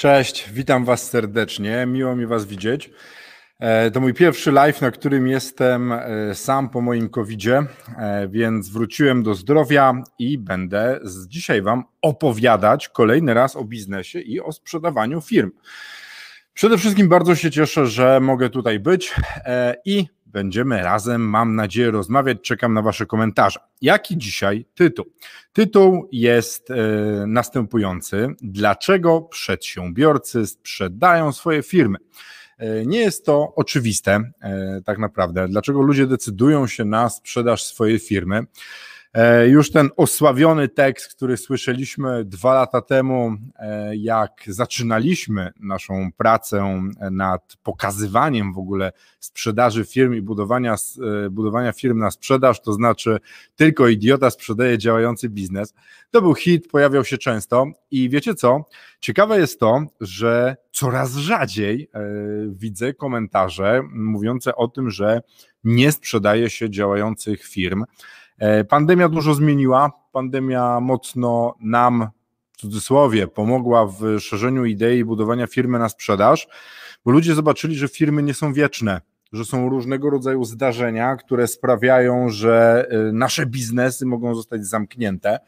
Cześć, witam Was serdecznie, miło mi Was widzieć. E, to mój pierwszy live, na którym jestem e, sam po moim covidzie, e, więc wróciłem do zdrowia i będę dzisiaj Wam opowiadać kolejny raz o biznesie i o sprzedawaniu firm. Przede wszystkim bardzo się cieszę, że mogę tutaj być i będziemy razem, mam nadzieję, rozmawiać. Czekam na Wasze komentarze. Jaki dzisiaj tytuł? Tytuł jest e, następujący: Dlaczego przedsiębiorcy sprzedają swoje firmy? E, nie jest to oczywiste, e, tak naprawdę. Dlaczego ludzie decydują się na sprzedaż swojej firmy? E, już ten osławiony tekst, który słyszeliśmy dwa lata temu, e, jak zaczynaliśmy naszą pracę nad pokazywaniem w ogóle sprzedaży firm i budowania, e, budowania firm na sprzedaż, to znaczy tylko idiota sprzedaje działający biznes. To był hit, pojawiał się często i wiecie co? Ciekawe jest to, że coraz rzadziej widzę komentarze mówiące o tym, że nie sprzedaje się działających firm. E, pandemia dużo zmieniła. Pandemia mocno nam, w cudzysłowie, pomogła w szerzeniu idei budowania firmy na sprzedaż, bo ludzie zobaczyli, że firmy nie są wieczne, że są różnego rodzaju zdarzenia, które sprawiają, że e, nasze biznesy mogą zostać zamknięte.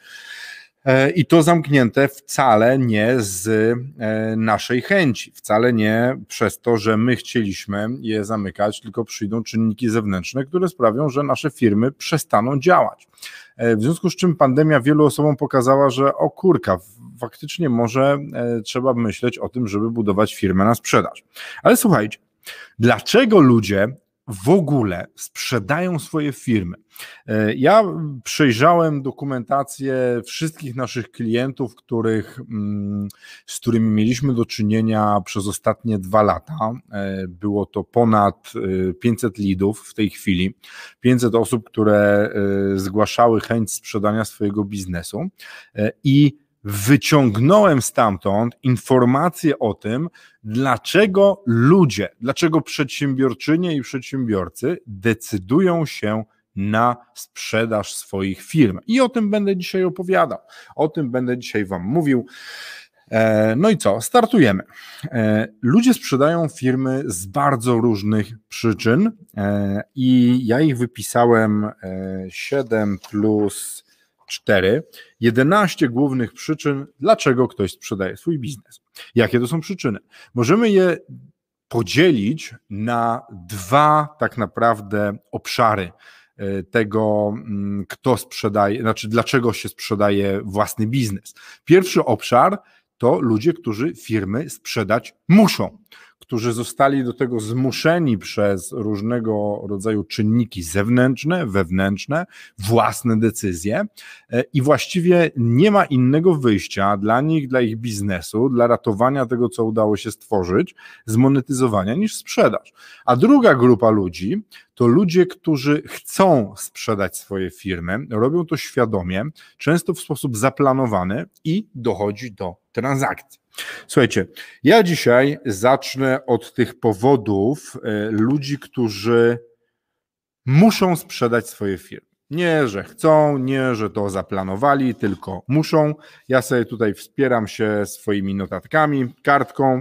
E, I to zamknięte wcale nie z e, naszej chęci, wcale nie przez to, że my chcieliśmy je zamykać, tylko przyjdą czynniki zewnętrzne, które sprawią, że nasze firmy przestaną działać. E, w związku z czym pandemia wielu osobom pokazała, że o kurka, faktycznie może trzeba myśleć o tym, żeby budować firmę na sprzedaż. Ale słuchajcie, dlaczego ludzie w ogóle sprzedają swoje firmy. E, ja przejrzałem dokumentację wszystkich naszych klientów, których, mm, z którymi mieliśmy do czynienia przez ostatnie dwa lata. E, było to ponad 500 e, lidów w tej chwili, 500 osób, które zgłaszały chęć sprzedania swojego biznesu i wyciągnąłem stamtąd informacje o tym, dlaczego ludzie, dlaczego przedsiębiorczynie i przedsiębiorcy decydują się na sprzedaż swoich firm. I o tym będę dzisiaj opowiadał. O tym będę dzisiaj Wam mówił. E, no i co? Startujemy. E, ludzie sprzedają firmy z bardzo różnych przyczyn e, i ja ich wypisałem 7 plus 4, 11 głównych przyczyn, dlaczego ktoś sprzedaje swój biznes. Jakie to są przyczyny? Możemy je podzielić na dwa tak naprawdę obszary e, tego, mm, kto sprzedaje, znaczy dlaczego się sprzedaje własny biznes. Pierwszy obszar to ludzie, którzy firmy sprzedać muszą którzy zostali do tego zmuszeni przez różnego rodzaju czynniki zewnętrzne, wewnętrzne, własne decyzje e, i właściwie nie ma innego wyjścia dla nich, dla ich biznesu, dla ratowania tego, co udało się stworzyć, zmonetyzowania niż sprzedaż. A druga grupa ludzi to ludzie, którzy chcą sprzedać swoje firmy, robią to świadomie, często w sposób zaplanowany i dochodzi do transakcji. Słuchajcie, ja dzisiaj zacznę od tych powodów e, ludzi, którzy muszą sprzedać swoje firmy. Nie, że chcą, nie, że to zaplanowali, tylko muszą. Ja sobie tutaj wspieram się swoimi notatkami, kartką,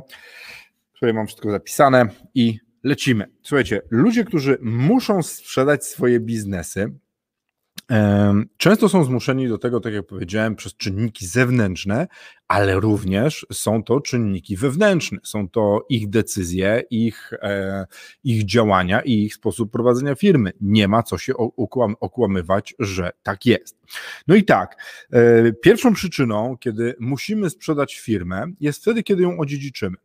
w której mam wszystko zapisane i lecimy. Słuchajcie, ludzie, którzy muszą sprzedać swoje biznesy, Często są zmuszeni do tego, tak jak powiedziałem, przez czynniki zewnętrzne, ale również są to czynniki wewnętrzne. Są to ich decyzje, ich, e, ich działania i ich sposób prowadzenia firmy. Nie ma co się okłam, okłamywać, że tak jest. No i tak, e, pierwszą przyczyną, kiedy musimy sprzedać firmę, jest wtedy, kiedy ją odziedziczymy.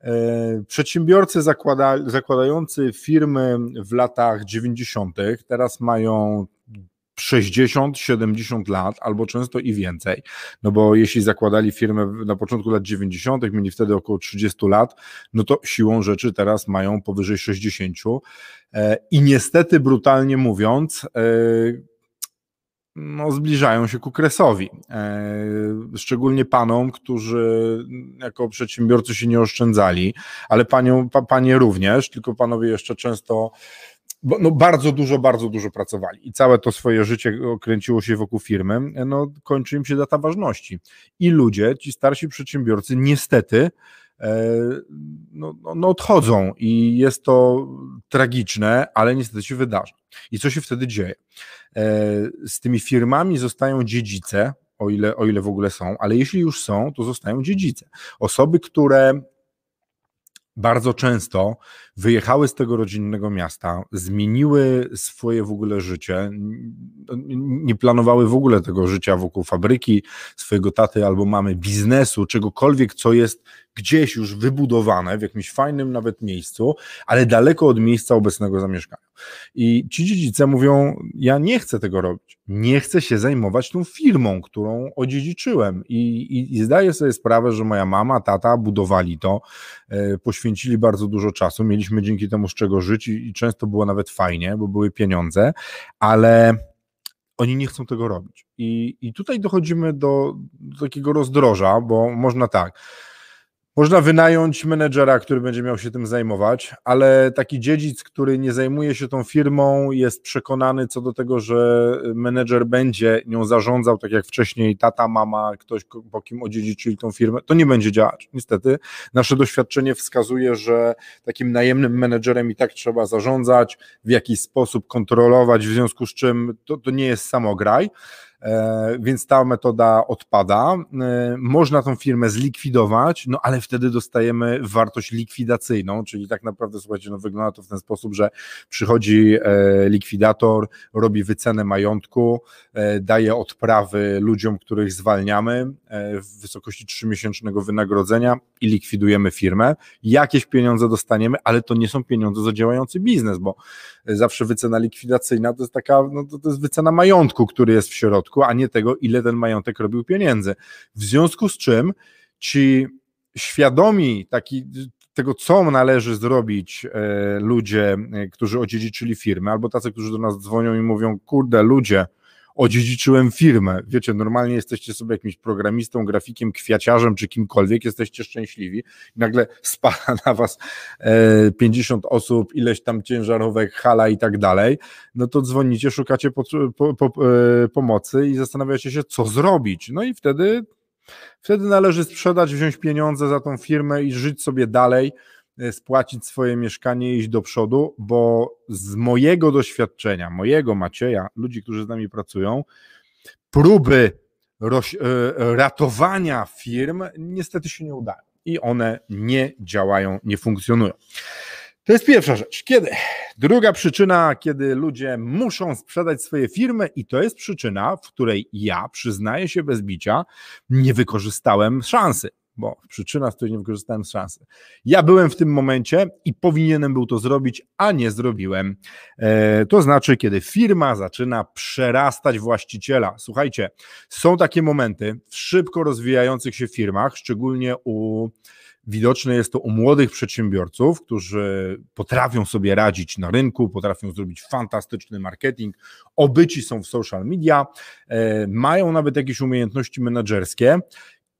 E, przedsiębiorcy zakłada, zakładający firmy w latach 90., teraz mają 60, 70 lat, albo często i więcej. No bo jeśli zakładali firmę na początku lat 90., mieli wtedy około 30 lat, no to siłą rzeczy teraz mają powyżej 60. E, I niestety, brutalnie mówiąc, e, no, zbliżają się ku kresowi. E, szczególnie panom, którzy jako przedsiębiorcy się nie oszczędzali, ale panią, pa, panie również, tylko panowie jeszcze często bo, no bardzo dużo, bardzo dużo pracowali i całe to swoje życie kręciło się wokół firmy, no kończy im się data ważności. I ludzie, ci starsi przedsiębiorcy, niestety e, no, no, no odchodzą i jest to tragiczne, ale niestety się wydarza. I co się wtedy dzieje? E, z tymi firmami zostają dziedzice, o ile, o ile w ogóle są, ale jeśli już są, to zostają dziedzice. Osoby, które bardzo często wyjechały z tego rodzinnego miasta, zmieniły swoje w ogóle życie, nie planowały w ogóle tego życia wokół fabryki, swojego taty albo mamy, biznesu, czegokolwiek, co jest gdzieś już wybudowane w jakimś fajnym nawet miejscu, ale daleko od miejsca obecnego zamieszkania. I ci dziedzice mówią: Ja nie chcę tego robić, nie chcę się zajmować tą firmą, którą odziedziczyłem. I, i, i zdaję sobie sprawę, że moja mama, tata budowali to, e, poświęcili bardzo dużo czasu, mieliśmy dzięki temu z czego żyć i, i często było nawet fajnie, bo były pieniądze, ale oni nie chcą tego robić. I, i tutaj dochodzimy do, do takiego rozdroża, bo można tak można wynająć menedżera, który będzie miał się tym zajmować, ale taki dziedzic, który nie zajmuje się tą firmą, jest przekonany co do tego, że menedżer będzie nią zarządzał, tak jak wcześniej tata, mama, ktoś, po kim odziedziczyli tą firmę, to nie będzie działać. Niestety, nasze doświadczenie wskazuje, że takim najemnym menedżerem i tak trzeba zarządzać, w jakiś sposób kontrolować, w związku z czym to, to nie jest samograj. E, więc ta metoda odpada. E, można tą firmę zlikwidować, no ale wtedy dostajemy wartość likwidacyjną, czyli tak naprawdę, słuchajcie, no wygląda to w ten sposób, że przychodzi e, likwidator, robi wycenę majątku, daje odprawy ludziom, których zwalniamy w wysokości 3-miesięcznego wynagrodzenia i likwidujemy firmę. Jakieś pieniądze dostaniemy, ale to nie są pieniądze za działający biznes, bo zawsze wycena likwidacyjna to jest taka, no to, to jest wycena majątku, który jest w środku, a nie tego, ile ten majątek robił pieniędzy. W związku z czym ci świadomi taki, tego, co należy zrobić e, ludzie, e, którzy odziedziczyli firmę, albo tacy, którzy do nas dzwonią i mówią, kurde, ludzie, odziedziczyłem firmę. Wiecie, normalnie jesteście sobie jakimś programistą, grafikiem, kwiaciarzem czy kimkolwiek, jesteście szczęśliwi nagle spada na was 50 e, osób, ileś tam ciężarówek, hala i tak dalej, no to dzwonicie, szukacie po, po, po, e, pomocy i zastanawiacie się, co zrobić. No i wtedy, wtedy należy sprzedać, wziąć pieniądze za tą firmę i żyć sobie dalej, spłacić swoje mieszkanie i iść do przodu, bo z mojego doświadczenia, mojego Macieja, ludzi, którzy z nami pracują, próby roś, e, ratowania firm niestety się nie udają i one nie działają, nie funkcjonują. To jest pierwsza rzecz. Kiedy? Druga przyczyna, kiedy ludzie muszą sprzedać swoje firmy, i to jest przyczyna, w której ja, przyznaję się bez bicia, nie wykorzystałem szansy bo przyczyna, z której nie wykorzystałem szansy. Ja byłem w tym momencie i powinienem był to zrobić, a nie zrobiłem. E, to znaczy, kiedy firma zaczyna przerastać właściciela. Słuchajcie, są takie momenty w szybko rozwijających się firmach, szczególnie u Widoczne jest to u młodych przedsiębiorców, którzy potrafią sobie radzić na rynku, potrafią zrobić fantastyczny marketing, obyci są w social media, e, mają nawet jakieś umiejętności menedżerskie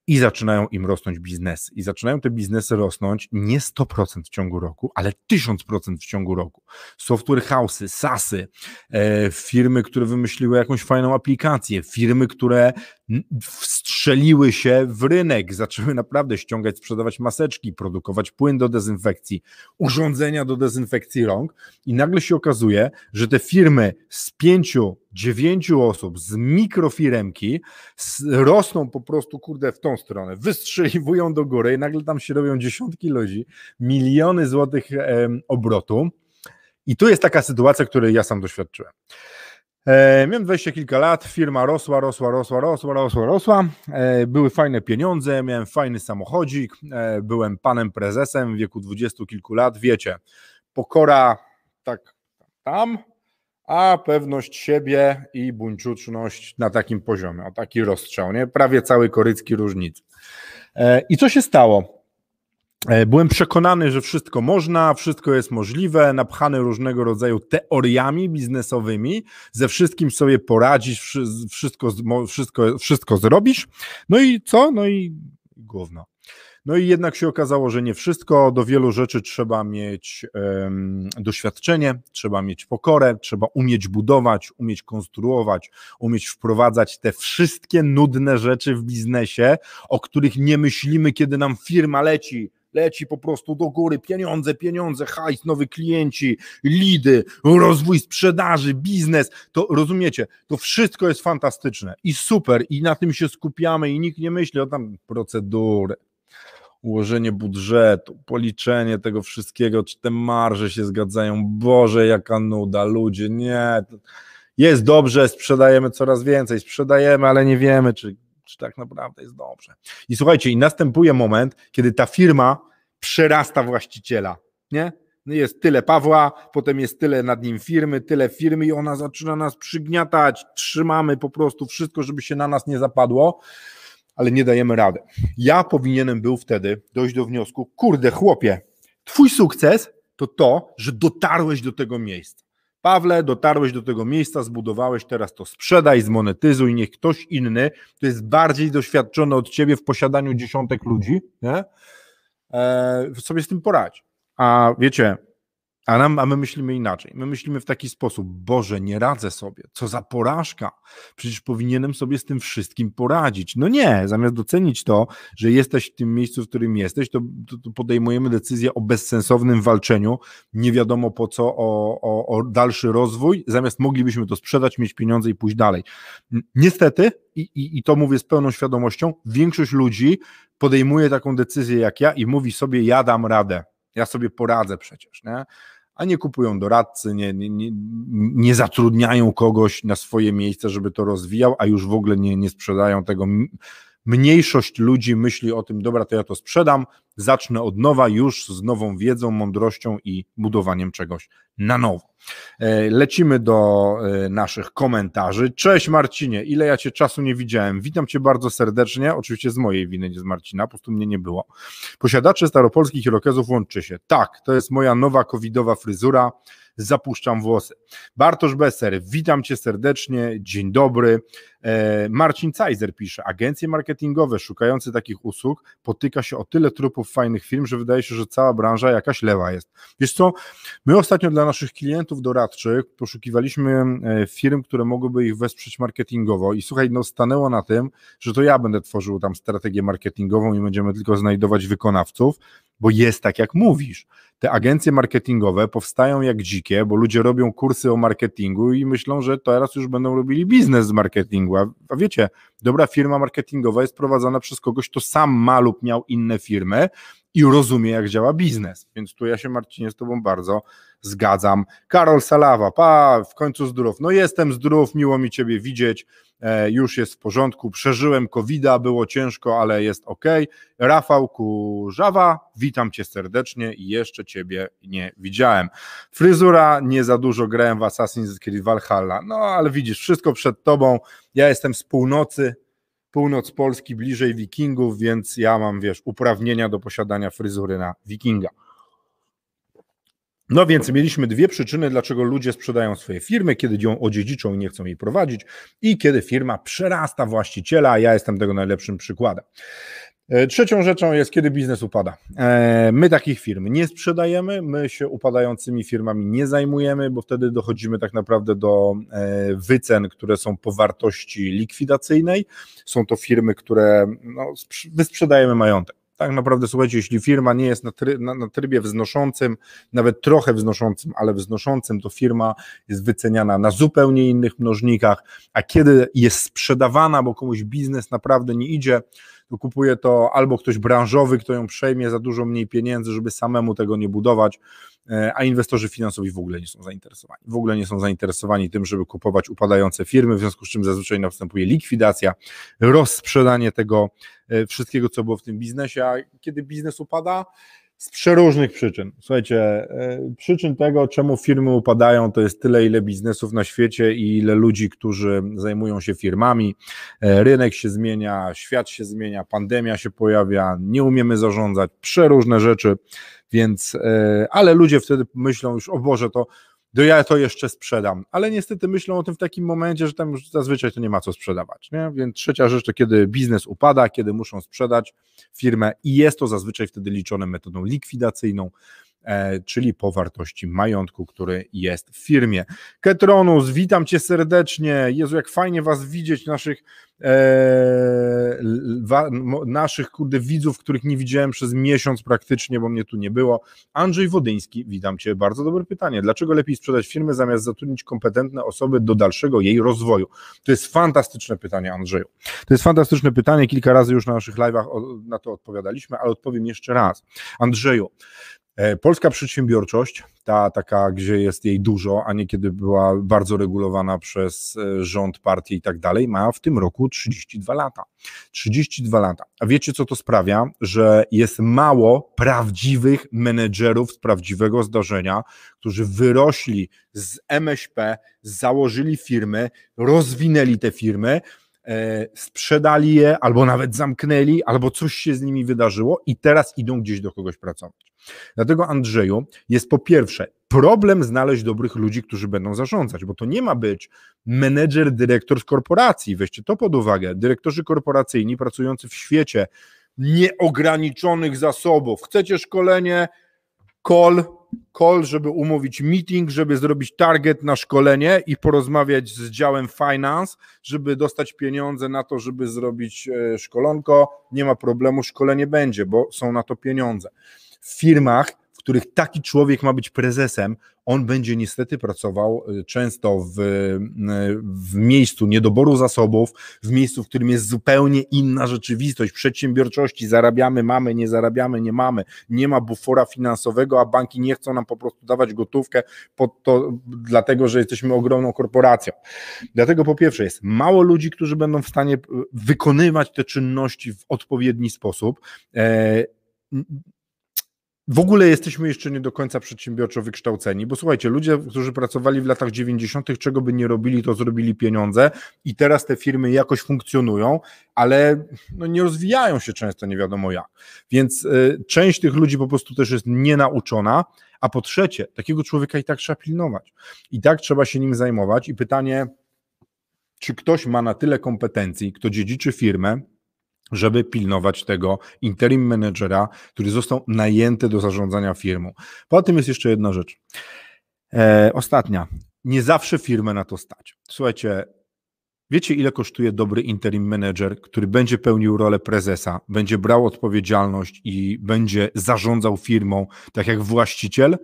i zaczynają im rosnąć biznesy. I zaczynają te biznesy rosnąć nie 100% w ciągu roku, ale 1000% w ciągu roku. Software house'y, SASy, e, firmy, które wymyśliły jakąś fajną aplikację, firmy, które wstrzeliły się w rynek, zaczęły naprawdę ściągać, sprzedawać maseczki, produkować płyn do dezynfekcji, urządzenia do dezynfekcji rąk i nagle się okazuje, że te firmy z pięciu, dziewięciu osób, z mikrofiremki rosną po prostu, kurde, w tą stronę, wystrzeliwują do góry i nagle tam się robią dziesiątki ludzi, miliony złotych obrotu i tu jest taka sytuacja, której ja sam doświadczyłem. E, miałem dwadzieścia kilka lat, firma rosła, rosła, rosła, rosła, rosła, rosła. E, były fajne pieniądze, miałem fajny samochodzik, e, byłem panem prezesem w wieku dwudziestu kilku lat. Wiecie, pokora tak tam, a pewność siebie i buńczuczność na takim poziomie, o taki rozstrzał, nie? Prawie cały korycki różnic. I co się stało? E, byłem przekonany, że wszystko można, wszystko jest możliwe, napchany różnego rodzaju teoriami biznesowymi, ze wszystkim sobie poradzisz, wszystko, wszystko, wszystko zrobisz. No i co? No i gówno. No i jednak się okazało, że nie wszystko. Do wielu rzeczy trzeba mieć um, doświadczenie, trzeba mieć pokorę, trzeba umieć budować, umieć konstruować, umieć wprowadzać te wszystkie nudne rzeczy w biznesie, o których nie myślimy, kiedy nam firma leci leci po prostu do góry, pieniądze, pieniądze, hajs, nowi klienci, lidy, rozwój sprzedaży, biznes, to rozumiecie, to wszystko jest fantastyczne i super i na tym się skupiamy i nikt nie myśli o tam procedury, ułożenie budżetu, policzenie tego wszystkiego, czy te marże się zgadzają. Boże, jaka nuda, ludzie, nie. Jest dobrze, sprzedajemy coraz więcej, sprzedajemy, ale nie wiemy, czy, czy tak naprawdę jest dobrze. I słuchajcie, i następuje moment, kiedy ta firma przerasta właściciela, nie? No jest tyle Pawła, potem jest tyle nad nim firmy, tyle firmy i ona zaczyna nas przygniatać, trzymamy po prostu wszystko, żeby się na nas nie zapadło ale nie dajemy rady. Ja powinienem był wtedy dojść do wniosku, kurde chłopie, twój sukces to to, że dotarłeś do tego miejsca. Pawle, dotarłeś do tego miejsca, zbudowałeś, teraz to sprzedaj, zmonetyzuj, niech ktoś inny, to jest bardziej doświadczony od ciebie w posiadaniu dziesiątek ludzi, nie? E, sobie z tym poradzi. A wiecie, a, nam, a my myślimy inaczej. My myślimy w taki sposób: Boże, nie radzę sobie, co za porażka. Przecież powinienem sobie z tym wszystkim poradzić. No nie, zamiast docenić to, że jesteś w tym miejscu, w którym jesteś, to, to, to podejmujemy decyzję o bezsensownym walczeniu, nie wiadomo po co, o, o, o dalszy rozwój, zamiast moglibyśmy to sprzedać, mieć pieniądze i pójść dalej. Niestety, i, i, i to mówię z pełną świadomością, większość ludzi podejmuje taką decyzję jak ja i mówi sobie: Ja dam radę ja sobie poradzę przecież, nie? a nie kupują doradcy, nie, nie, nie, nie zatrudniają kogoś na swoje miejsce, żeby to rozwijał, a już w ogóle nie, nie sprzedają tego. Mniejszość ludzi myśli o tym, dobra, to ja to sprzedam, zacznę od nowa już z nową wiedzą, mądrością i budowaniem czegoś na nowo. E, lecimy do e, naszych komentarzy. Cześć Marcinie, ile ja Cię czasu nie widziałem. Witam Cię bardzo serdecznie, oczywiście z mojej winy, nie z Marcina, po prostu mnie nie było. Posiadacze staropolskich irokezów łączy się. Tak, to jest moja nowa covidowa fryzura zapuszczam włosy. Bartosz Beser, witam cię serdecznie, dzień dobry. E, Marcin Cajzer pisze, agencje marketingowe szukające takich usług potyka się o tyle trupów fajnych firm, że wydaje się, że cała branża jakaś lewa jest. Wiesz co, my ostatnio dla naszych klientów doradczych poszukiwaliśmy e, firm, które mogłyby ich wesprzeć marketingowo i słuchaj, no stanęło na tym, że to ja będę tworzył tam strategię marketingową i będziemy tylko znajdować wykonawców, bo jest tak jak mówisz te agencje marketingowe powstają jak dzikie, bo ludzie robią kursy o marketingu i myślą, że teraz już będą robili biznes z marketingu. A, a wiecie, dobra firma marketingowa jest prowadzona przez kogoś, kto sam ma lub miał inne firmy i rozumie, jak działa biznes. Więc tu ja się, Marcinie, z Tobą bardzo zgadzam. Karol Salawa, pa, w końcu zdrów. No jestem zdrów, miło mi Ciebie widzieć. E, już jest w porządku, przeżyłem covid było ciężko, ale jest ok. Rafał Kurzawa, witam Cię serdecznie i jeszcze Ciebie nie widziałem. Fryzura, nie za dużo grałem w Assassin's Creed Valhalla, no ale widzisz, wszystko przed Tobą, ja jestem z północy, północ Polski, bliżej wikingów, więc ja mam, wiesz, uprawnienia do posiadania fryzury na wikinga. No więc mieliśmy dwie przyczyny, dlaczego ludzie sprzedają swoje firmy, kiedy ją odziedziczą i nie chcą jej prowadzić i kiedy firma przerasta właściciela, ja jestem tego najlepszym przykładem. E, trzecią rzeczą jest, kiedy biznes upada. E, my takich firm nie sprzedajemy, my się upadającymi firmami nie zajmujemy, bo wtedy dochodzimy tak naprawdę do e, wycen, które są po wartości likwidacyjnej. Są to firmy, które no, wysprzedajemy majątek tak naprawdę, słuchajcie, jeśli firma nie jest na, try, na, na, trybie wznoszącym, nawet trochę wznoszącym, ale wznoszącym, to firma jest wyceniana na zupełnie innych mnożnikach, a kiedy jest sprzedawana, bo komuś biznes naprawdę nie idzie, to kupuje to albo ktoś branżowy, kto ją przejmie za dużo mniej pieniędzy, żeby samemu tego nie budować, a inwestorzy finansowi w ogóle nie są zainteresowani. W ogóle nie są zainteresowani tym, żeby kupować upadające firmy, w związku z czym zazwyczaj następuje likwidacja, rozsprzedanie tego e, wszystkiego, co było w tym biznesie, a kiedy biznes upada, Z przeróżnych przyczyn. Słuchajcie, e, przyczyn tego, czemu firmy upadają, to jest tyle, ile biznesów na świecie i ile ludzi, którzy zajmują się firmami. E, rynek się zmienia, świat się zmienia, pandemia się pojawia, nie umiemy zarządzać, przeróżne rzeczy, więc, e, ale ludzie wtedy myślą już, o Boże, to to ja to jeszcze sprzedam. Ale niestety myślą o tym w takim momencie, że tam już zazwyczaj to nie ma co sprzedawać. Nie? Więc trzecia rzecz to kiedy biznes upada, kiedy muszą sprzedać firmę i jest to zazwyczaj wtedy liczone metodą likwidacyjną, e, czyli po wartości majątku, który jest w firmie. Ketronus, witam Cię serdecznie. Jezu, jak fajnie Was widzieć, naszych wa, naszych kurde widzów, których nie widziałem przez miesiąc praktycznie, bo mnie tu nie było. Andrzej Wodyński, witam Cię, bardzo dobre pytanie. Dlaczego lepiej sprzedać firmę zamiast zatrudnić kompetentne osoby do dalszego jej rozwoju? To jest fantastyczne pytanie, Andrzeju. To jest fantastyczne pytanie, kilka razy już na naszych live'ach na to odpowiadaliśmy, ale odpowiem jeszcze raz. Andrzeju, polska przedsiębiorczość, ta taka, gdzie jest jej dużo, a niekiedy była bardzo regulowana przez e, rząd, partię i tak dalej, ma w tym roku 32 lata. 32 lata. A wiecie, co to sprawia? Że jest mało prawdziwych menedżerów z prawdziwego zdarzenia, którzy wyrośli z MŚP, założyli firmy, rozwinęli te firmy, E, sprzedali je, albo nawet zamknęli, albo coś się z nimi wydarzyło i teraz idą gdzieś do kogoś pracować. Dlatego, Andrzeju, jest po pierwsze problem znaleźć dobrych ludzi, którzy będą zarządzać, bo to nie ma być menedżer, dyrektor z korporacji. Weźcie to pod uwagę. Dyrektorzy korporacyjni pracujący w świecie nieograniczonych zasobów. Chcecie szkolenie? Call call, żeby umówić meeting, żeby zrobić target na szkolenie i porozmawiać z działem finance, żeby dostać pieniądze na to, żeby zrobić e, szkolonko. Nie ma problemu, szkolenie będzie, bo są na to pieniądze. W firmach których taki człowiek ma być prezesem, on będzie niestety pracował y, często w, y, w miejscu niedoboru zasobów, w miejscu, w którym jest zupełnie inna rzeczywistość przedsiębiorczości. Zarabiamy, mamy, nie zarabiamy, nie mamy. Nie ma bufora finansowego, a banki nie chcą nam po prostu dawać gotówkę pod to, dlatego, że jesteśmy ogromną korporacją. Dlatego po pierwsze jest mało ludzi, którzy będą w stanie y, wykonywać te czynności w odpowiedni sposób. W ogóle jesteśmy jeszcze nie do końca przedsiębiorczo wykształceni, bo słuchajcie, ludzie, którzy pracowali w latach 90., czego by nie robili, to zrobili pieniądze i teraz te firmy jakoś funkcjonują, ale no nie rozwijają się często nie wiadomo jak. Więc y, część tych ludzi po prostu też jest nienauczona, a po trzecie, takiego człowieka i tak trzeba pilnować. I tak trzeba się nim zajmować. I pytanie, czy ktoś ma na tyle kompetencji, kto dziedziczy firmę, żeby pilnować tego interim managera, który został najęty do zarządzania firmą. Poza tym jest jeszcze jedna rzecz. E, ostatnia. Nie zawsze firmę na to stać. Słuchajcie, wiecie ile kosztuje dobry interim manager, który będzie pełnił rolę prezesa, będzie brał odpowiedzialność i będzie zarządzał firmą tak jak właściciel?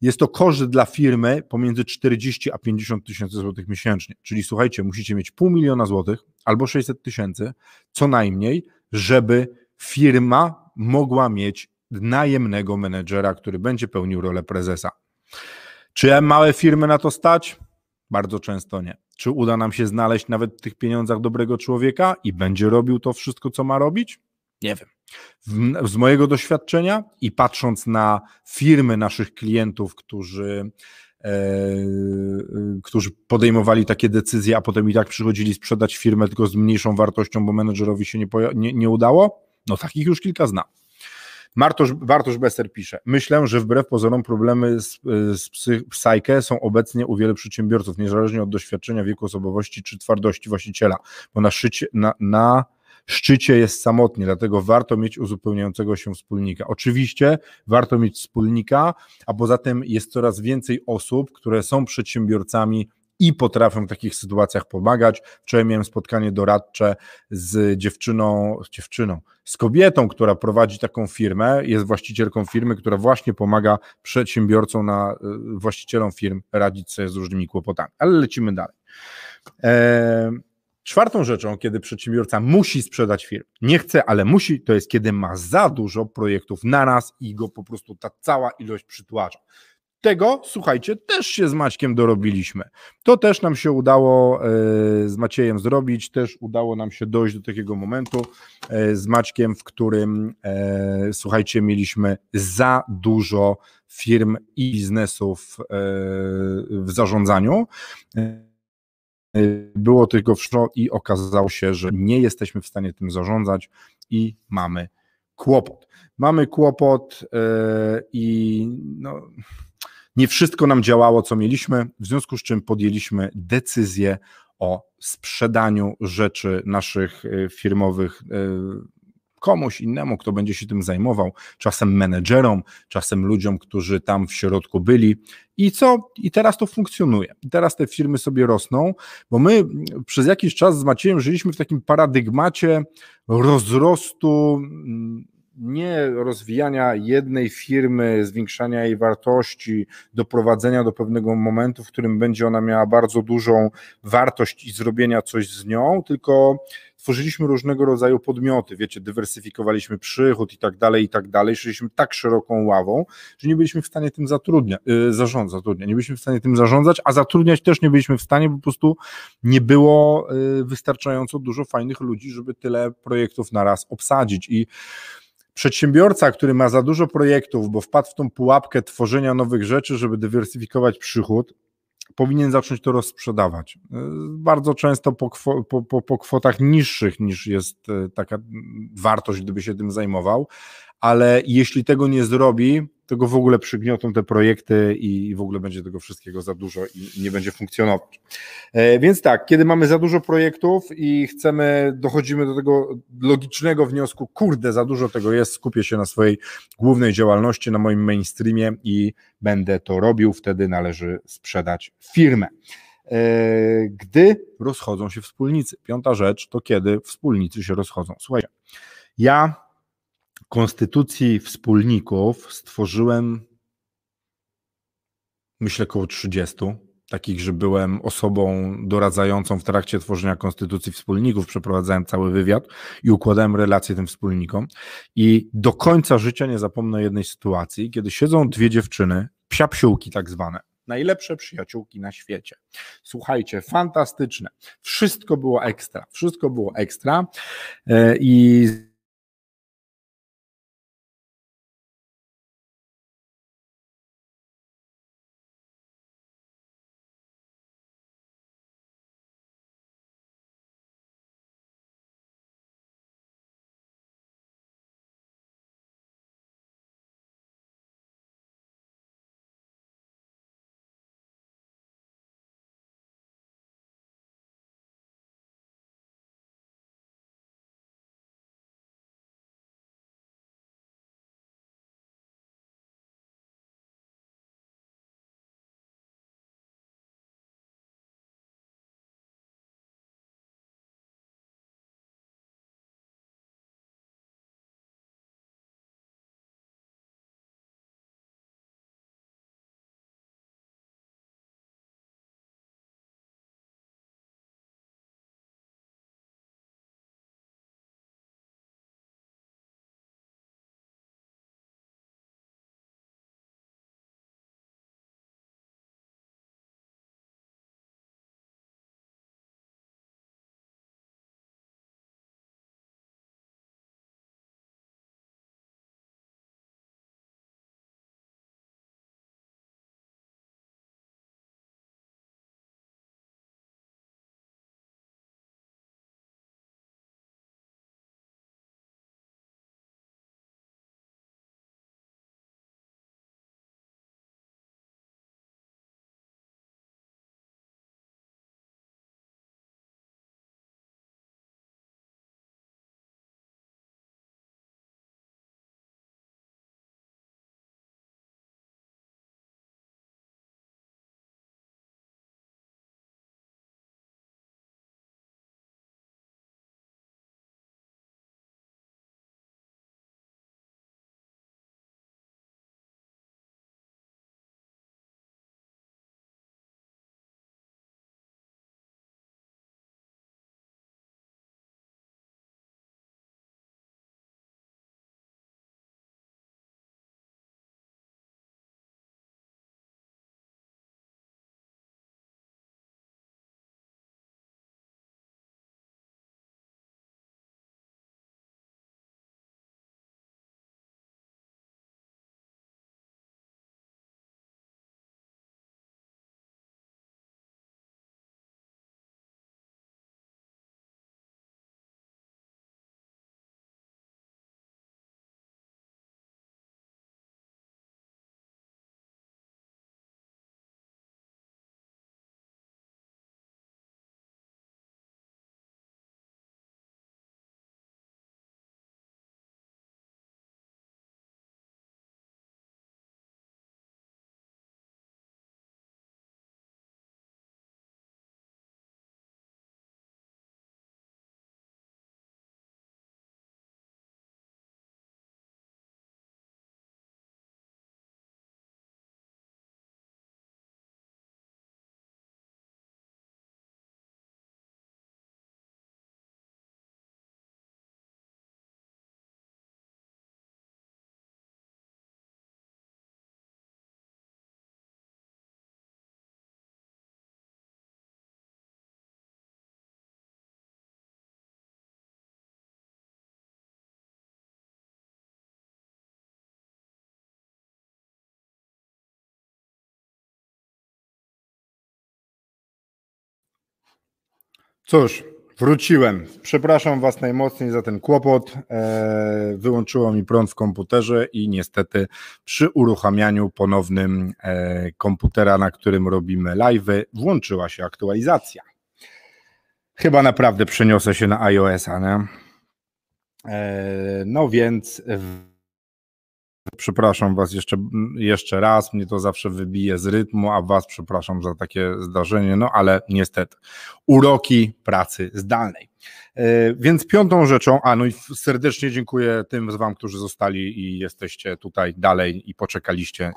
Jest to koszt dla firmy pomiędzy 40 a 50 tysięcy złotych miesięcznie. Czyli słuchajcie, musicie mieć pół miliona złotych albo 600 tysięcy, co najmniej, żeby firma mogła mieć najemnego menedżera, który będzie pełnił rolę prezesa. Czy małe firmy na to stać? Bardzo często nie. Czy uda nam się znaleźć nawet w tych pieniądzach dobrego człowieka i będzie robił to wszystko, co ma robić? Nie wiem. Z mojego doświadczenia i patrząc na firmy naszych klientów, którzy, którzy podejmowali takie decyzje, a potem i tak przychodzili sprzedać firmę tylko z mniejszą wartością, bo menedżerowi się nie, nie, nie udało, no takich już kilka znam. Martosz, Bartosz Besser pisze, myślę, że wbrew pozorom problemy z, z psy, są obecnie u wielu przedsiębiorców, niezależnie od doświadczenia, wieku osobowości czy twardości właściciela, bo na, szycie, na, na szczycie jest samotnie, dlatego warto mieć uzupełniającego się wspólnika. Oczywiście warto mieć wspólnika, a poza tym jest coraz więcej osób, które są przedsiębiorcami i potrafią w takich sytuacjach pomagać. Wczoraj miałem spotkanie doradcze z dziewczyną, z dziewczyną, z kobietą, która prowadzi taką firmę, jest właścicielką firmy, która właśnie pomaga przedsiębiorcom, na, właścicielom firm radzić sobie z różnymi kłopotami. Ale lecimy dalej. Eee, Czwartą rzeczą, kiedy przedsiębiorca musi sprzedać firmę, nie chce, ale musi, to jest kiedy ma za dużo projektów na raz i go po prostu ta cała ilość przytłacza. tego, słuchajcie, też się z Maćkiem dorobiliśmy. To też nam się udało e, z Maciejem zrobić, też udało nam się dojść do takiego momentu e, z Maćkiem, w którym, e, słuchajcie, mieliśmy za dużo firm i biznesów w zarządzaniu. Było tylko wszo i okazało się, że nie jesteśmy w stanie tym zarządzać i mamy kłopot. Mamy kłopot i no nie wszystko nam działało, co mieliśmy, w związku z czym podjęliśmy decyzję o sprzedaniu rzeczy naszych e, firmowych komuś innemu, kto będzie się tym zajmował, czasem menedżerom, czasem ludziom, którzy tam w środku byli. I co? I teraz to funkcjonuje. I teraz te firmy sobie rosną, bo my przez jakiś czas z Maciejem żyliśmy w takim paradygmacie rozrostu nie rozwijania jednej firmy, zwiększania jej wartości, doprowadzenia do pewnego momentu, w którym będzie ona miała bardzo dużą wartość i zrobienia coś z nią, tylko tworzyliśmy różnego rodzaju podmioty, wiecie, dywersyfikowaliśmy przychód i tak dalej, i tak dalej, szliśmy tak szeroką ławą, że nie byliśmy w stanie tym zatrudniać, yy, zarządzać, zatrudniać, nie byliśmy w stanie tym zarządzać, a zatrudniać też nie byliśmy w stanie, bo po prostu nie było yy, wystarczająco dużo fajnych ludzi, żeby tyle projektów naraz obsadzić. I Przedsiębiorca, który ma za dużo projektów, bo wpadł w tą pułapkę tworzenia nowych rzeczy, żeby dywersyfikować przychód, powinien zacząć to rozsprzedawać. Bardzo często po, po, po, po kwotach niższych niż jest e, taka wartość, gdyby się tym zajmował, ale jeśli tego nie zrobi, to go w ogóle przygniotą te projekty i w ogóle będzie tego wszystkiego za dużo i nie będzie funkcjonować. E, więc tak, kiedy mamy za dużo projektów i chcemy, dochodzimy do tego logicznego wniosku, kurde, za dużo tego jest, skupię się na swojej głównej działalności, na moim mainstreamie i będę to robił, wtedy należy sprzedać firmę. E, gdy rozchodzą się wspólnicy. Piąta rzecz to kiedy wspólnicy się rozchodzą. Słuchajcie, ja konstytucji wspólników stworzyłem, myślę, około 30 takich, że byłem osobą doradzającą w trakcie tworzenia konstytucji wspólników, przeprowadzałem cały wywiad i układałem relacje tym wspólnikom. I do końca życia nie zapomnę jednej sytuacji, kiedy siedzą dwie dziewczyny, psiapsiółki tak zwane, najlepsze przyjaciółki na świecie. Słuchajcie, fantastyczne. Wszystko było ekstra, wszystko było ekstra e, i Cóż, wróciłem. Przepraszam Was najmocniej za ten kłopot. E, wyłączyło mi prąd w komputerze i niestety przy uruchamianiu ponownym e, komputera, na którym robimy live, włączyła się aktualizacja. Chyba naprawdę przeniosę się na iOS-a, nie? E, no więc przepraszam Was jeszcze, jeszcze raz, mnie to zawsze wybije z rytmu, a Was przepraszam za takie zdarzenie, no ale niestety, uroki pracy zdalnej. E, więc piątą rzeczą, a no i serdecznie dziękuję tym z Wam, którzy zostali i jesteście tutaj dalej i poczekaliście.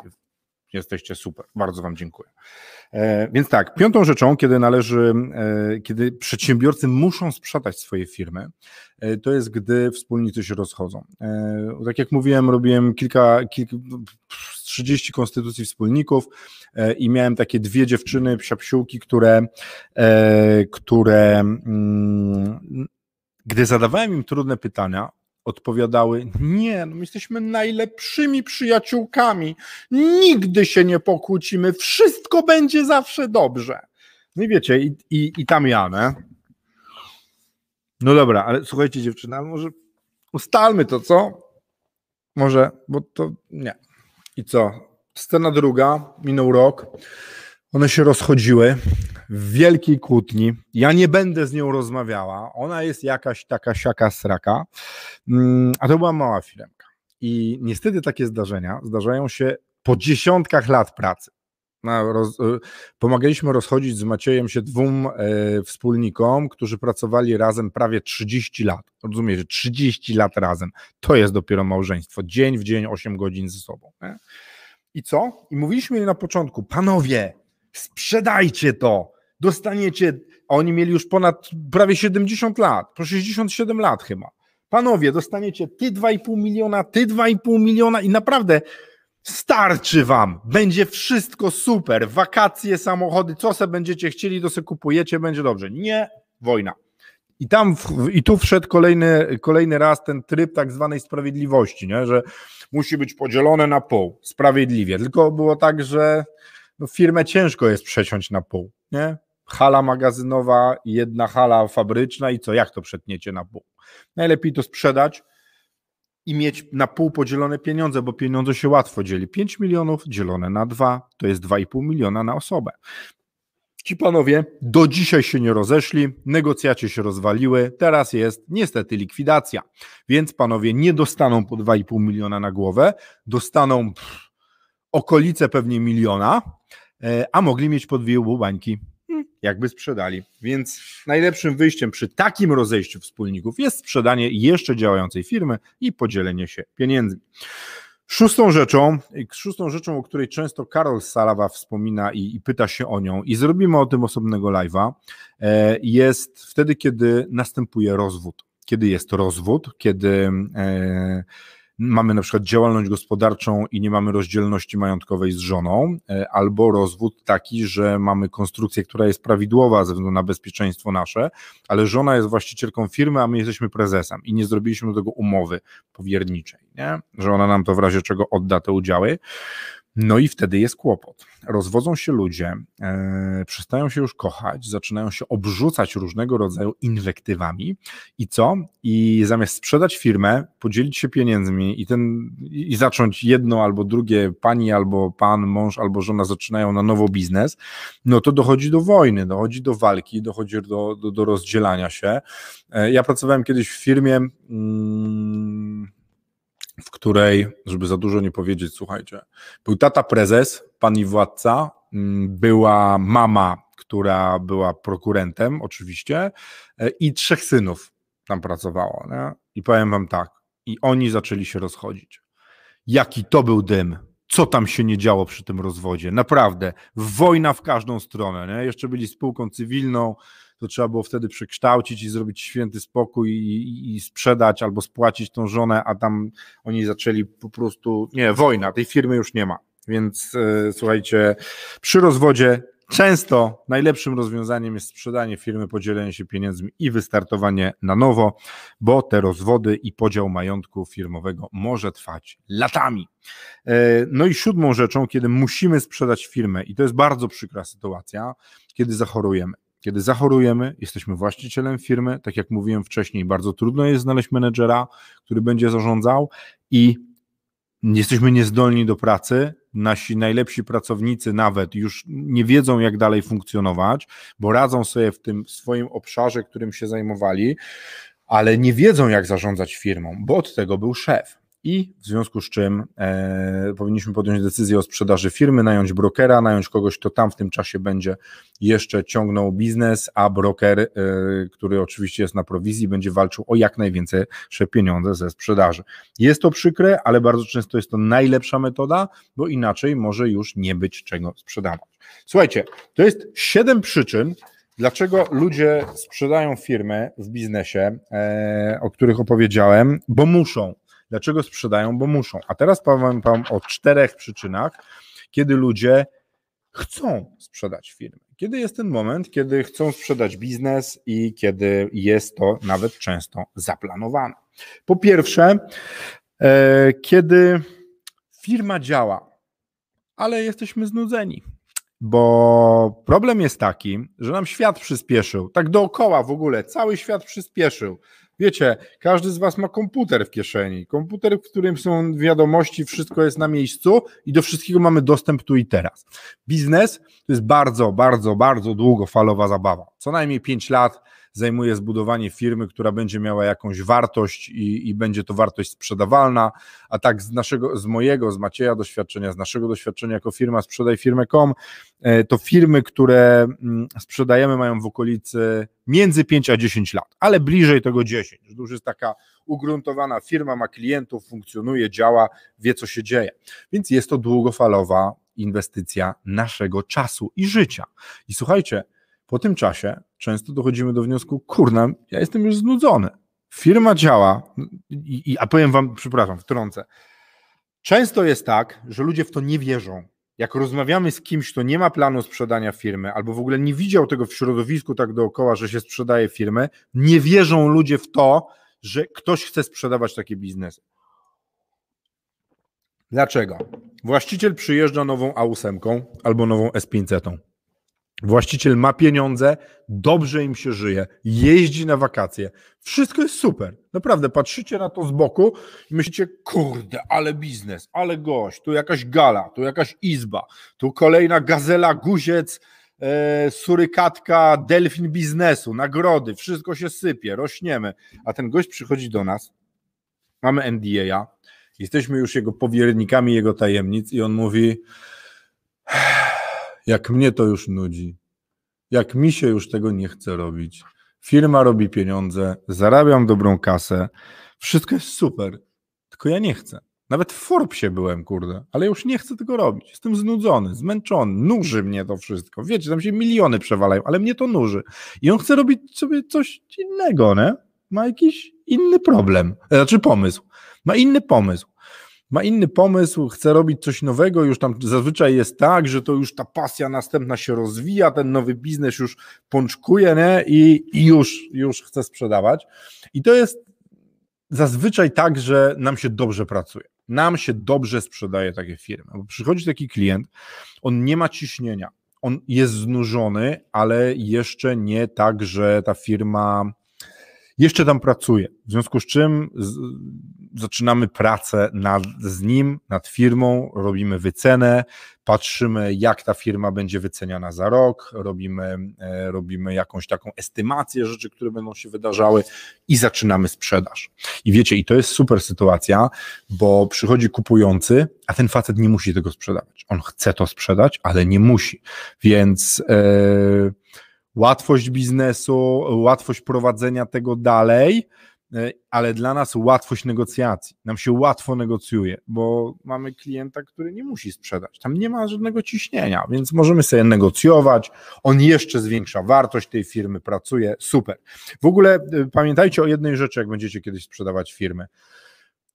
Jesteście super, bardzo Wam dziękuję. E, więc tak, piątą rzeczą, kiedy należy, e, kiedy przedsiębiorcy muszą sprzedać swoje firmy, e, to jest, gdy wspólnicy się rozchodzą. Tak jak mówiłem, robiłem kilka, kilka 30 konstytucji wspólników i miałem takie dwie dziewczyny, psiapsiółki, które, które mm, gdy zadawałem im trudne pytania, odpowiadały: Nie, no my jesteśmy najlepszymi przyjaciółkami, nigdy się nie pokłócimy, wszystko będzie zawsze dobrze. No i wiecie, i, i, i tam ja, ne? No dobra, ale słuchajcie, dziewczyna, może ustalmy to, co? Może, bo to nie. I co? Scena druga, minął rok. One się rozchodziły w wielkiej kłótni. Ja nie będę z nią rozmawiała. Ona jest jakaś taka siaka sraka. Mm, a to była mała firmka. I niestety takie zdarzenia zdarzają się po dziesiątkach lat pracy. Y, pomagaliśmy rozchodzić z Maciejem się dwóm e, wspólnikom, którzy pracowali razem prawie 30 lat. Rozumiecie, 30 lat razem. To jest dopiero małżeństwo. Dzień w dzień, 8 godzin ze sobą. I co? I mówiliśmy na początku, panowie, sprzedajcie to, dostaniecie, a oni mieli już ponad prawie 70 lat, po 67 lat chyba. Panowie, dostaniecie ty 2,5 miliona, ty 2,5 miliona i naprawdę starczy wam, będzie wszystko super, wakacje, samochody, co se będziecie chcieli, to se kupujecie, będzie dobrze. Nie, wojna. I tam, i tu wszedł kolejny, kolejny raz ten tryb tak zwanej sprawiedliwości, nie? że musi być podzielone na pół, sprawiedliwie. Tylko było tak, że no firmę ciężko jest przeciąć na pół, nie? Hala magazynowa, jedna hala fabryczna i co, jak to przetniecie na pół? Najlepiej to sprzedać i mieć na pół podzielone pieniądze, bo pieniądze się łatwo dzieli. 5 milionów dzielone na 2 to jest 2,5 miliona na osobę. Ci panowie do dzisiaj się nie rozeszli, negocjacje się rozwaliły, teraz jest niestety likwidacja. Więc panowie nie dostaną po 2,5 miliona na głowę, dostaną pff, okolice pewnie miliona, a mogli mieć po dwie bańki, hmm, jakby sprzedali. Więc najlepszym wyjściem przy takim rozejściu wspólników jest sprzedanie jeszcze działającej firmy i podzielenie się pieniędzmi. Szóstą rzeczą, szóstą rzeczą, o której często Karol Salawa wspomina i, i pyta się o nią, i zrobimy o tym osobnego live'a, e, jest wtedy, kiedy następuje rozwód. Kiedy jest rozwód, kiedy e, mamy na przykład działalność gospodarczą i nie mamy rozdzielności majątkowej z żoną, e, albo rozwód taki, że mamy konstrukcję, która jest prawidłowa ze względu na bezpieczeństwo nasze, ale żona jest właścicielką firmy, a my jesteśmy prezesem i nie zrobiliśmy do tego umowy powierniczej, nie? że ona nam to w razie czego odda te udziały. No i wtedy jest kłopot. Rozwodzą się ludzie, e, przestają się już kochać, zaczynają się obrzucać różnego rodzaju inwektywami i co? I zamiast sprzedać firmę, podzielić się pieniędzmi i, ten, i zacząć jedno albo drugie, pani albo pan, mąż albo żona zaczynają na nowo biznes, no to dochodzi do wojny, dochodzi do walki, dochodzi do, do, do rozdzielania się. E, ja pracowałem kiedyś w firmie. Mm, w której, żeby za dużo nie powiedzieć, słuchajcie, był tata prezes, pani władca, mm, była mama, która była prokurentem, oczywiście, e, i trzech synów tam pracowało. Nie? I powiem wam tak, i oni zaczęli się rozchodzić. Jaki to był dym, co tam się nie działo przy tym rozwodzie. Naprawdę, wojna w każdą stronę. Nie? Jeszcze byli spółką cywilną, to trzeba było wtedy przekształcić i zrobić święty spokój i, i, sprzedać albo spłacić tą żonę, a tam oni zaczęli po prostu, nie, wojna, tej firmy już nie ma. Więc e, słuchajcie, przy rozwodzie Często najlepszym rozwiązaniem jest sprzedanie firmy, podzielenie się pieniędzmi i wystartowanie na nowo, bo te rozwody i podział majątku firmowego może trwać latami. E, no i siódmą rzeczą, kiedy musimy sprzedać firmę, i to jest bardzo przykra sytuacja, kiedy zachorujemy kiedy zachorujemy, jesteśmy właścicielem firmy, tak jak mówiłem wcześniej, bardzo trudno jest znaleźć menedżera, który będzie zarządzał i jesteśmy niezdolni do pracy. Nasi najlepsi pracownicy nawet już nie wiedzą, jak dalej funkcjonować, bo radzą sobie w tym swoim obszarze, którym się zajmowali, ale nie wiedzą, jak zarządzać firmą, bo od tego był szef i w związku z czym e, powinniśmy podjąć decyzję o sprzedaży firmy, nająć brokera, nająć kogoś, kto tam w tym czasie będzie jeszcze ciągnął biznes, a broker, e, który oczywiście jest na prowizji, będzie walczył o jak najwięcej pieniądze ze sprzedaży. Jest to przykre, ale bardzo często jest to najlepsza metoda, bo inaczej może już nie być czego sprzedawać. Słuchajcie, to jest siedem przyczyn, Dlaczego ludzie sprzedają firmę w biznesie, e, o których opowiedziałem? Bo muszą. Dlaczego sprzedają? Bo muszą. A teraz powiem Wam o czterech przyczynach, kiedy ludzie chcą sprzedać firmę. Kiedy jest ten moment, kiedy chcą sprzedać biznes i kiedy jest to nawet często zaplanowane. Po pierwsze, e, kiedy firma działa, ale jesteśmy znudzeni. Bo problem jest taki, że nam świat przyspieszył, tak dookoła w ogóle, cały świat przyspieszył. Wiecie, każdy z Was ma komputer w kieszeni. Komputer, w którym są wiadomości, wszystko jest na miejscu i do wszystkiego mamy dostęp tu i teraz. Biznes to jest bardzo, bardzo, bardzo długofalowa zabawa. Co najmniej 5 lat zajmuje zbudowanie firmy, która będzie miała jakąś wartość i, i będzie to wartość sprzedawalna, a tak z naszego, z mojego, z Macieja doświadczenia, z naszego doświadczenia jako firma sprzedaj firmę.com, e, to firmy, które mm, sprzedajemy mają w okolicy między 5 a 10 lat, ale bliżej tego 10. To już jest taka ugruntowana firma, ma klientów, funkcjonuje, działa, wie co się dzieje. Więc jest to długofalowa inwestycja naszego czasu i życia. I słuchajcie, po tym czasie często dochodzimy do wniosku, kurna, ja jestem już znudzony. Firma działa, i, i, a powiem wam, przepraszam, wtrącę. Często jest tak, że ludzie w to nie wierzą. Jak rozmawiamy z kimś, kto nie ma planu sprzedania firmy, albo w ogóle nie widział tego w środowisku tak dookoła, że się sprzedaje firmy, nie wierzą ludzie w to, że ktoś chce sprzedawać takie biznesy. Dlaczego? Właściciel przyjeżdża nową A8 albo nową S500 Właściciel ma pieniądze, dobrze im się żyje, jeździ na wakacje. Wszystko jest super. Naprawdę, patrzycie na to z boku i myślicie, kurde, ale biznes, ale gość, tu jakaś gala, tu jakaś izba, tu kolejna gazela, guziec, e, surykatka, delfin biznesu, nagrody, wszystko się sypie, rośniemy. A ten gość przychodzi do nas, mamy NDA, jesteśmy już jego powiernikami jego tajemnic i on mówi jak mnie to już nudzi, jak mi się już tego nie chce robić. Firma robi pieniądze, zarabiam dobrą kasę, wszystko jest super, tylko ja nie chcę. Nawet w Forbesie byłem, kurde, ale już nie chcę tego robić. Jestem znudzony, zmęczony, nuży mnie to wszystko. Wiecie, tam się miliony przewalają, ale mnie to nuży. I on chce robić sobie coś innego, nie? Ma jakiś inny problem, znaczy pomysł. Ma inny pomysł ma inny pomysł, chce robić coś nowego, już tam zazwyczaj jest tak, że to już ta pasja następna się rozwija, ten nowy biznes już pączkuje nie? I, i już, już chce sprzedawać. I to jest zazwyczaj tak, że nam się dobrze pracuje. Nam się dobrze sprzedaje takie firmy. Bo przychodzi taki klient, on nie ma ciśnienia, on jest znużony, ale jeszcze nie tak, że ta firma jeszcze tam pracuje. W związku z czym z, zaczynamy pracę nad, z nim, nad firmą, robimy wycenę, patrzymy, jak ta firma będzie wyceniana za rok, robimy, e, robimy jakąś taką estymację rzeczy, które będą się wydarzały i zaczynamy sprzedaż. I wiecie, i to jest super sytuacja, bo przychodzi kupujący, a ten facet nie musi tego sprzedawać. On chce to sprzedać, ale nie musi. Więc. Yy, łatwość biznesu, łatwość prowadzenia tego dalej, e, ale dla nas łatwość negocjacji. Nam się łatwo negocjuje, bo mamy klienta, który nie musi sprzedać. Tam nie ma żadnego ciśnienia, więc możemy sobie negocjować. On jeszcze zwiększa wartość tej firmy, pracuje. Super. W ogóle e, pamiętajcie o jednej rzeczy, jak będziecie kiedyś sprzedawać firmy.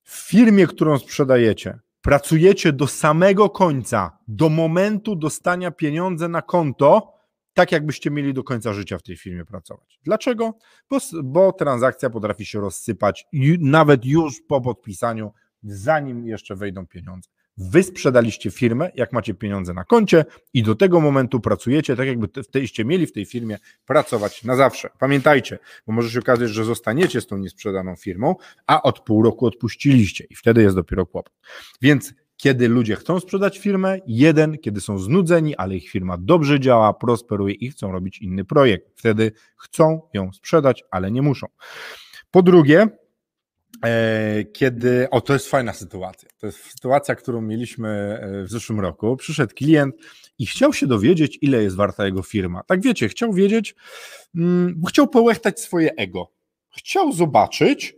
W firmie, którą sprzedajecie, pracujecie do samego końca, do momentu dostania pieniądze na konto tak jakbyście mieli do końca życia w tej firmie pracować. Dlaczego? Bo, bo transakcja potrafi się rozsypać nawet już po podpisaniu zanim jeszcze wejdą pieniądze. Wy sprzedaliście firmę, jak macie pieniądze na koncie i do tego momentu pracujecie, tak jakby teście mieli w tej firmie pracować na zawsze. Pamiętajcie, bo może się okazać, że zostaniecie z tą niesprzedaną firmą, a od pół roku odpuściliście i wtedy jest dopiero kłopot. Więc kiedy ludzie chcą sprzedać firmę, jeden, kiedy są znudzeni, ale ich firma dobrze działa, prosperuje i chcą robić inny projekt. Wtedy chcą ją sprzedać, ale nie muszą. Po drugie, E, kiedy, o to jest fajna sytuacja, to jest sytuacja, którą mieliśmy e, w zeszłym roku, przyszedł klient i chciał się dowiedzieć, ile jest warta jego firma. Tak wiecie, chciał wiedzieć, mm, bo chciał połechtać swoje ego. Chciał zobaczyć,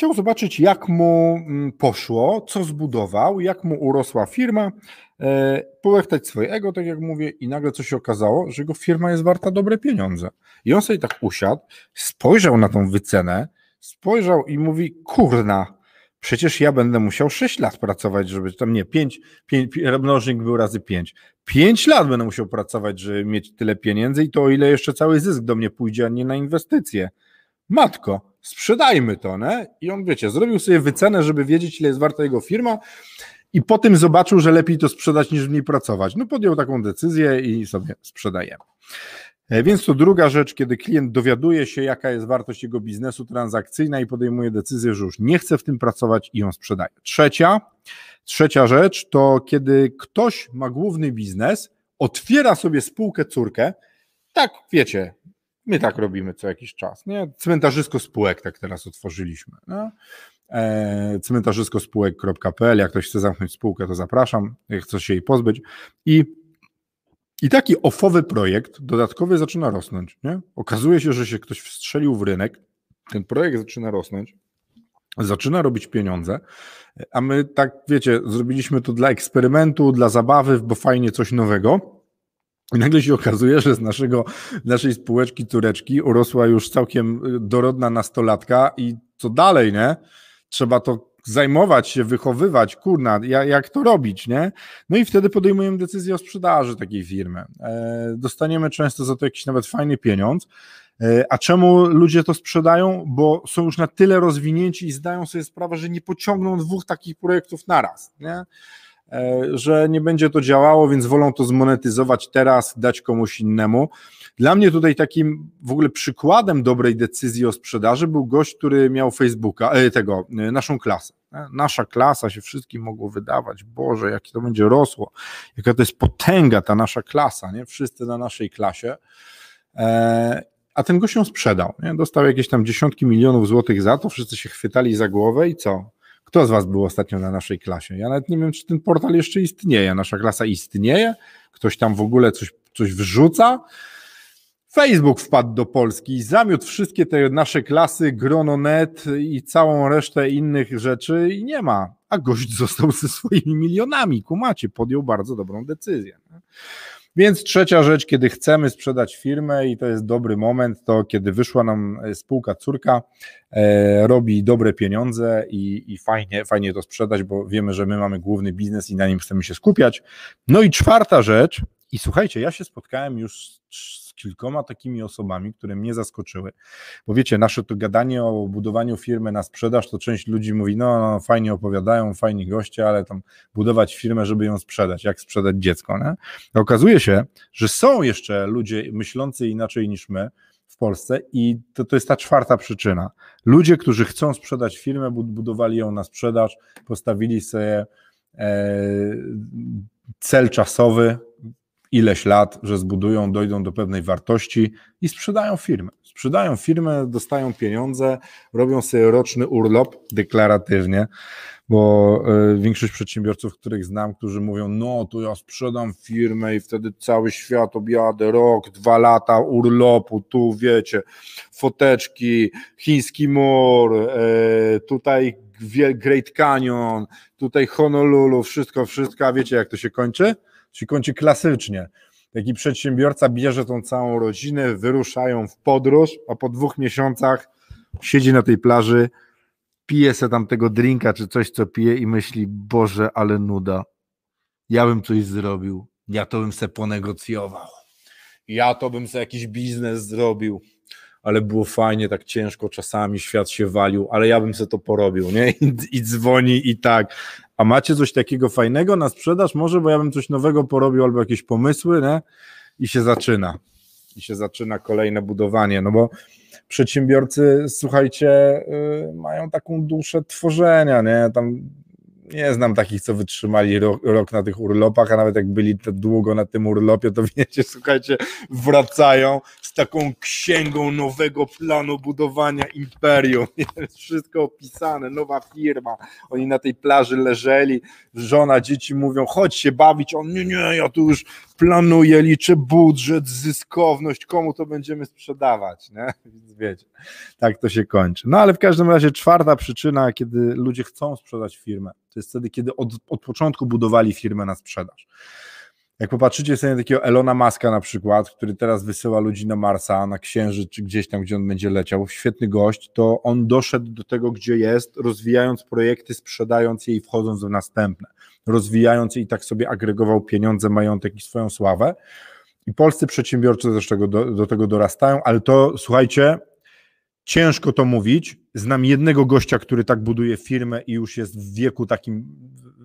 chciał zobaczyć, jak mu mm, poszło, co zbudował, jak mu urosła firma, e, połechtać swoje ego, tak jak mówię, i nagle coś się okazało, że jego firma jest warta dobre pieniądze. I on sobie tak usiadł, spojrzał na tą wycenę, spojrzał i mówi, kurna, przecież ja będę musiał 6 lat pracować, żeby tam nie, 5, 5 mnożnik był razy 5. 5 lat będę musiał pracować, żeby mieć tyle pieniędzy i to o ile jeszcze cały zysk do mnie pójdzie, a nie na inwestycje. Matko, sprzedajmy to, ne? I on, wiecie, zrobił sobie wycenę, żeby wiedzieć, ile jest warta jego firma i po tym zobaczył, że lepiej to sprzedać niż w niej pracować. No podjął taką decyzję i sobie sprzedajemy. E, więc to druga rzecz, kiedy klient dowiaduje się, jaka jest wartość jego biznesu transakcyjna i podejmuje decyzję, że już nie chce w tym pracować i ją sprzedaje. Trzecia, trzecia rzecz to kiedy ktoś ma główny biznes, otwiera sobie spółkę córkę, tak wiecie, My tak robimy co jakiś czas. Nie? Cmentarzysko spółek tak teraz otworzyliśmy. No? E, cmentarzysko spółek.pl. Jak ktoś chce zamknąć spółkę, to zapraszam. Jak chce się jej pozbyć. I, i taki ofowy projekt dodatkowy zaczyna rosnąć. Nie? Okazuje się, że się ktoś wstrzelił w rynek, ten projekt zaczyna rosnąć, zaczyna robić pieniądze, a my tak, wiecie, zrobiliśmy to dla eksperymentu, dla zabawy, bo fajnie coś nowego i nagle się okazuje, że z naszego, naszej spółeczki tureczki urosła już całkiem y, dorodna nastolatka i co dalej, nie? Trzeba to zajmować się, wychowywać, kurna, jak, jak to robić, nie? No i wtedy podejmujemy decyzję o sprzedaży takiej firmy. E, dostaniemy często za to jakiś nawet fajny pieniądz. E, a czemu ludzie to sprzedają? Bo są już na tyle rozwinięci i zdają sobie sprawę, że nie pociągną dwóch takich projektów naraz, nie? E, że nie będzie to działało, więc wolą to zmonetyzować teraz, dać komuś innemu. Dla mnie tutaj takim w ogóle przykładem dobrej decyzji o sprzedaży był gość, który miał Facebooka, e, tego, e, naszą klasę. Nasza klasa się wszystkim mogło wydawać, Boże, jakie to będzie rosło, jaka to jest potęga ta nasza klasa, nie? Wszyscy na naszej klasie. A ten gość ją sprzedał, nie? dostał jakieś tam dziesiątki milionów złotych za to, wszyscy się chwytali za głowę i co? Kto z Was był ostatnio na naszej klasie? Ja nawet nie wiem, czy ten portal jeszcze istnieje. Nasza klasa istnieje? Ktoś tam w ogóle coś, coś wrzuca? Facebook wpadł do Polski i zamiótł wszystkie te nasze klasy, Grononet i całą resztę innych rzeczy i nie ma. A gość został ze swoimi milionami. Kumacie, podjął bardzo dobrą decyzję. Więc trzecia rzecz, kiedy chcemy sprzedać firmę i to jest dobry moment, to kiedy wyszła nam e, spółka córka, e, robi dobre pieniądze i, i fajnie, fajnie to sprzedać, bo wiemy, że my mamy główny biznes i na nim chcemy się skupiać. No i czwarta rzecz, i słuchajcie, ja się spotkałem już z kilkoma takimi osobami, które mnie zaskoczyły. Bo wiecie, nasze to gadanie o budowaniu firmy na sprzedaż, to część ludzi mówi, no, no fajnie opowiadają, fajni goście, ale tam budować firmę, żeby ją sprzedać, jak sprzedać dziecko. Nie? okazuje się, że są jeszcze ludzie myślący inaczej niż my, w Polsce i to, to jest ta czwarta przyczyna. Ludzie, którzy chcą sprzedać firmę, budowali ją na sprzedaż, postawili sobie e, cel czasowy, ileś lat, że zbudują, dojdą do pewnej wartości i sprzedają firmę. Sprzedają firmę, dostają pieniądze, robią sobie roczny urlop deklaratywnie, bo e, większość przedsiębiorców, których znam, którzy mówią, no to ja sprzedam firmę i wtedy cały świat objadę, rok, dwa lata urlopu, tu wiecie, foteczki, chiński mur, e, tutaj Great Canyon, tutaj Honolulu, wszystko, wszystko, a wiecie jak to się kończy? Się kończy klasycznie. Taki przedsiębiorca bierze tą całą rodzinę, wyruszają w podróż, a po dwóch miesiącach siedzi na tej plaży, pije se tam tego drinka czy coś, co pije i myśli, Boże, ale nuda. Ja bym coś zrobił. Ja to bym se ponegocjował. Ja to bym se jakiś biznes zrobił. Ale było fajnie, tak ciężko czasami, świat się walił, ale ja bym sobie to porobił, nie? I, i dzwoni i tak. A macie coś takiego fajnego na sprzedaż? Może, bo ja bym coś nowego porobił albo jakieś pomysły, nie? I się zaczyna. I się zaczyna kolejne budowanie, no bo przedsiębiorcy, słuchajcie, yy, mają taką duszę tworzenia, nie? Tam nie znam takich, co wytrzymali rok, rok, na tych urlopach, a nawet jak byli to długo na tym urlopie, to wiecie, słuchajcie, wracają z taką księgą nowego planu budowania imperium. Wszystko opisane, nowa firma. Oni na tej plaży leżeli, żona, dzieci mówią, chodź się bawić. On, nie, nie, ja tu już planuję, liczę budżet, zyskowność, komu to będziemy sprzedawać, nie? Więc wiecie, tak to się kończy. No ale w każdym razie czwarta przyczyna, kiedy ludzie chcą sprzedać firmę, to jest wtedy, kiedy od, od początku budowali firmę na sprzedaż. Jak popatrzycie sobie na takiego Elona Muska na przykład, który teraz wysyła ludzi na Marsa, na Księżyc, czy gdzieś tam, gdzie on będzie leciał, świetny gość, to on doszedł do tego, gdzie jest, rozwijając projekty, sprzedając je i wchodząc w następne, rozwijając je i tak sobie agregował pieniądze, majątek i swoją sławę. I polscy przedsiębiorcy też tego, do, do tego dorastają, ale to słuchajcie, ciężko to mówić. Znam jednego gościa, który tak buduje firmę i już jest w wieku takim,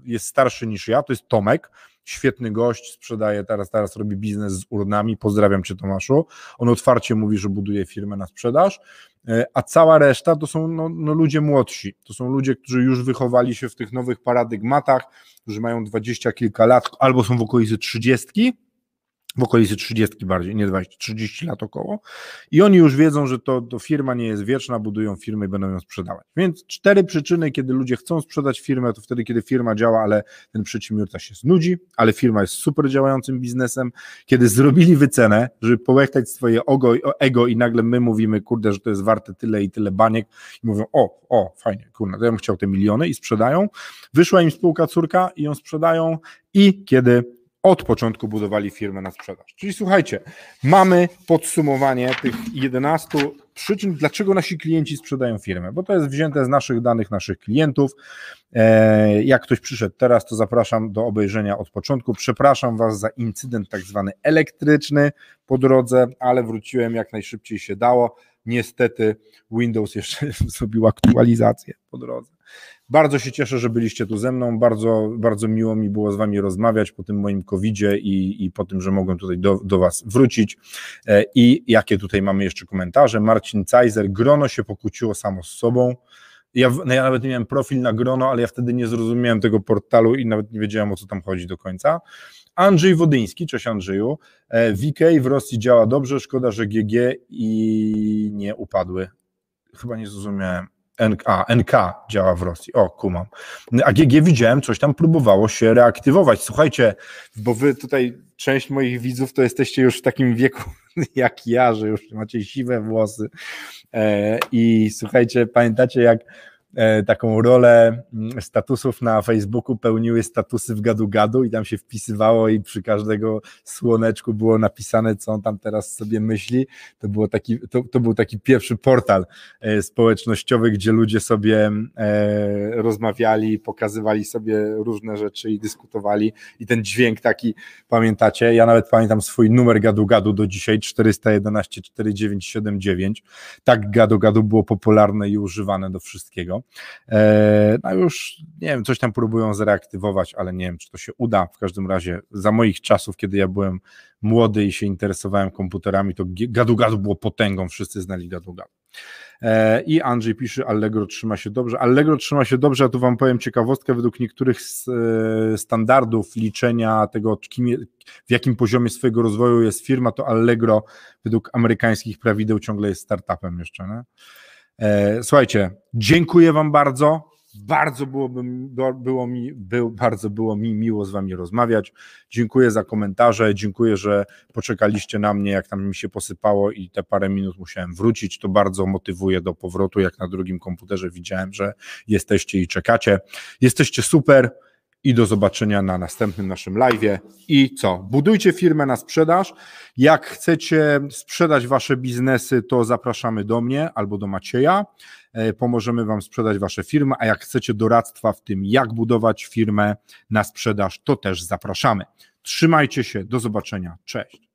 jest starszy niż ja, to jest Tomek. Świetny gość, sprzedaje teraz, teraz robi biznes z urnami, pozdrawiam Cię Tomaszu, on otwarcie mówi, że buduje firmę na sprzedaż, e, a cała reszta to są no, no ludzie młodsi, to są ludzie, którzy już wychowali się w tych nowych paradygmatach, którzy mają dwadzieścia kilka lat, albo są w okolicy trzydziestki, w okolicy 30 bardziej, nie 20, 30 lat około. I oni już wiedzą, że to, to firma nie jest wieczna, budują firmę i będą ją sprzedawać. Więc cztery przyczyny, kiedy ludzie chcą sprzedać firmę, to wtedy, kiedy firma działa, ale ten przedsiębiorca się znudzi, ale firma jest super działającym biznesem. Kiedy zrobili wycenę, żeby połechtać swoje ego, i nagle my mówimy, kurde, że to jest warte tyle i tyle baniek i mówią, o, o, fajnie, kurde, to ja bym chciał te miliony i sprzedają. Wyszła im spółka córka i ją sprzedają i kiedy od początku budowali firmę na sprzedaż. Czyli słuchajcie, mamy podsumowanie tych 11 przyczyn, dlaczego nasi klienci sprzedają firmę, bo to jest wzięte z naszych danych naszych klientów. E, jak ktoś przyszedł teraz, to zapraszam do obejrzenia od początku. Przepraszam Was za incydent tak zwany elektryczny po drodze, ale wróciłem jak najszybciej się dało. Niestety Windows jeszcze zrobił aktualizację po drodze. Bardzo się cieszę, że byliście tu ze mną. Bardzo, bardzo miło mi było z Wami rozmawiać po tym moim COVID-zie i, i po tym, że mogłem tutaj do, do Was wrócić. E, I jakie tutaj mamy jeszcze komentarze? Marcin Cajzer, grono się pokłóciło samo z sobą. Ja, no ja nawet nie miałem profil na grono, ale ja wtedy nie zrozumiałem tego portalu i nawet nie wiedziałem o co tam chodzi do końca. Andrzej Wodyński, cześć Andrzeju. E, VK w Rosji działa dobrze, szkoda, że GG i nie upadły. Chyba nie zrozumiałem. NK, NK działa w Rosji. O, kumam. A GG widziałem, coś tam próbowało się reaktywować. Słuchajcie, bo wy tutaj, część moich widzów to jesteście już w takim wieku jak ja, że już macie siwe włosy. E, I słuchajcie, pamiętacie jak taką rolę mm, statusów na Facebooku pełniły statusy w gadu-gadu i tam się wpisywało i przy każdego słoneczku było napisane, co on tam teraz sobie myśli. To, było taki, to, to był taki pierwszy portal e, społecznościowy, gdzie ludzie sobie e, rozmawiali, pokazywali sobie różne rzeczy i dyskutowali i ten dźwięk taki, pamiętacie? Ja nawet pamiętam swój numer gadu-gadu do dzisiaj, 411 4979. Tak gadu-gadu było popularne i używane do wszystkiego. E, no już nie wiem, coś tam próbują zreaktywować, ale nie wiem, czy to się uda. W każdym razie za moich czasów, kiedy ja byłem młody i się interesowałem komputerami, to gadu-gadu było potęgą, wszyscy znali gadu-gadu. E, I Andrzej pisze, Allegro trzyma się dobrze. Allegro trzyma się dobrze, a tu wam powiem ciekawostkę, według niektórych e, standardów liczenia tego, w jakim poziomie swojego rozwoju jest firma, to Allegro według amerykańskich prawideł ciągle jest startupem jeszcze. Nie? E, słuchajcie, dziękuję Wam bardzo. Bardzo byłoby, było mi, był, bardzo było mi miło z Wami rozmawiać. Dziękuję za komentarze, dziękuję, że poczekaliście na mnie, jak tam mi się posypało i te parę minut musiałem wrócić. To bardzo motywuje do powrotu, jak na drugim komputerze widziałem, że jesteście i czekacie. Jesteście super i do zobaczenia na następnym naszym live. I co? Budujcie firmę na sprzedaż. Jak chcecie sprzedać wasze biznesy, to zapraszamy do mnie albo do Macieja. E, pomożemy wam sprzedać wasze firmy, a jak chcecie doradztwa w tym, jak budować firmę na sprzedaż, to też zapraszamy. Trzymajcie się, do zobaczenia. Cześć.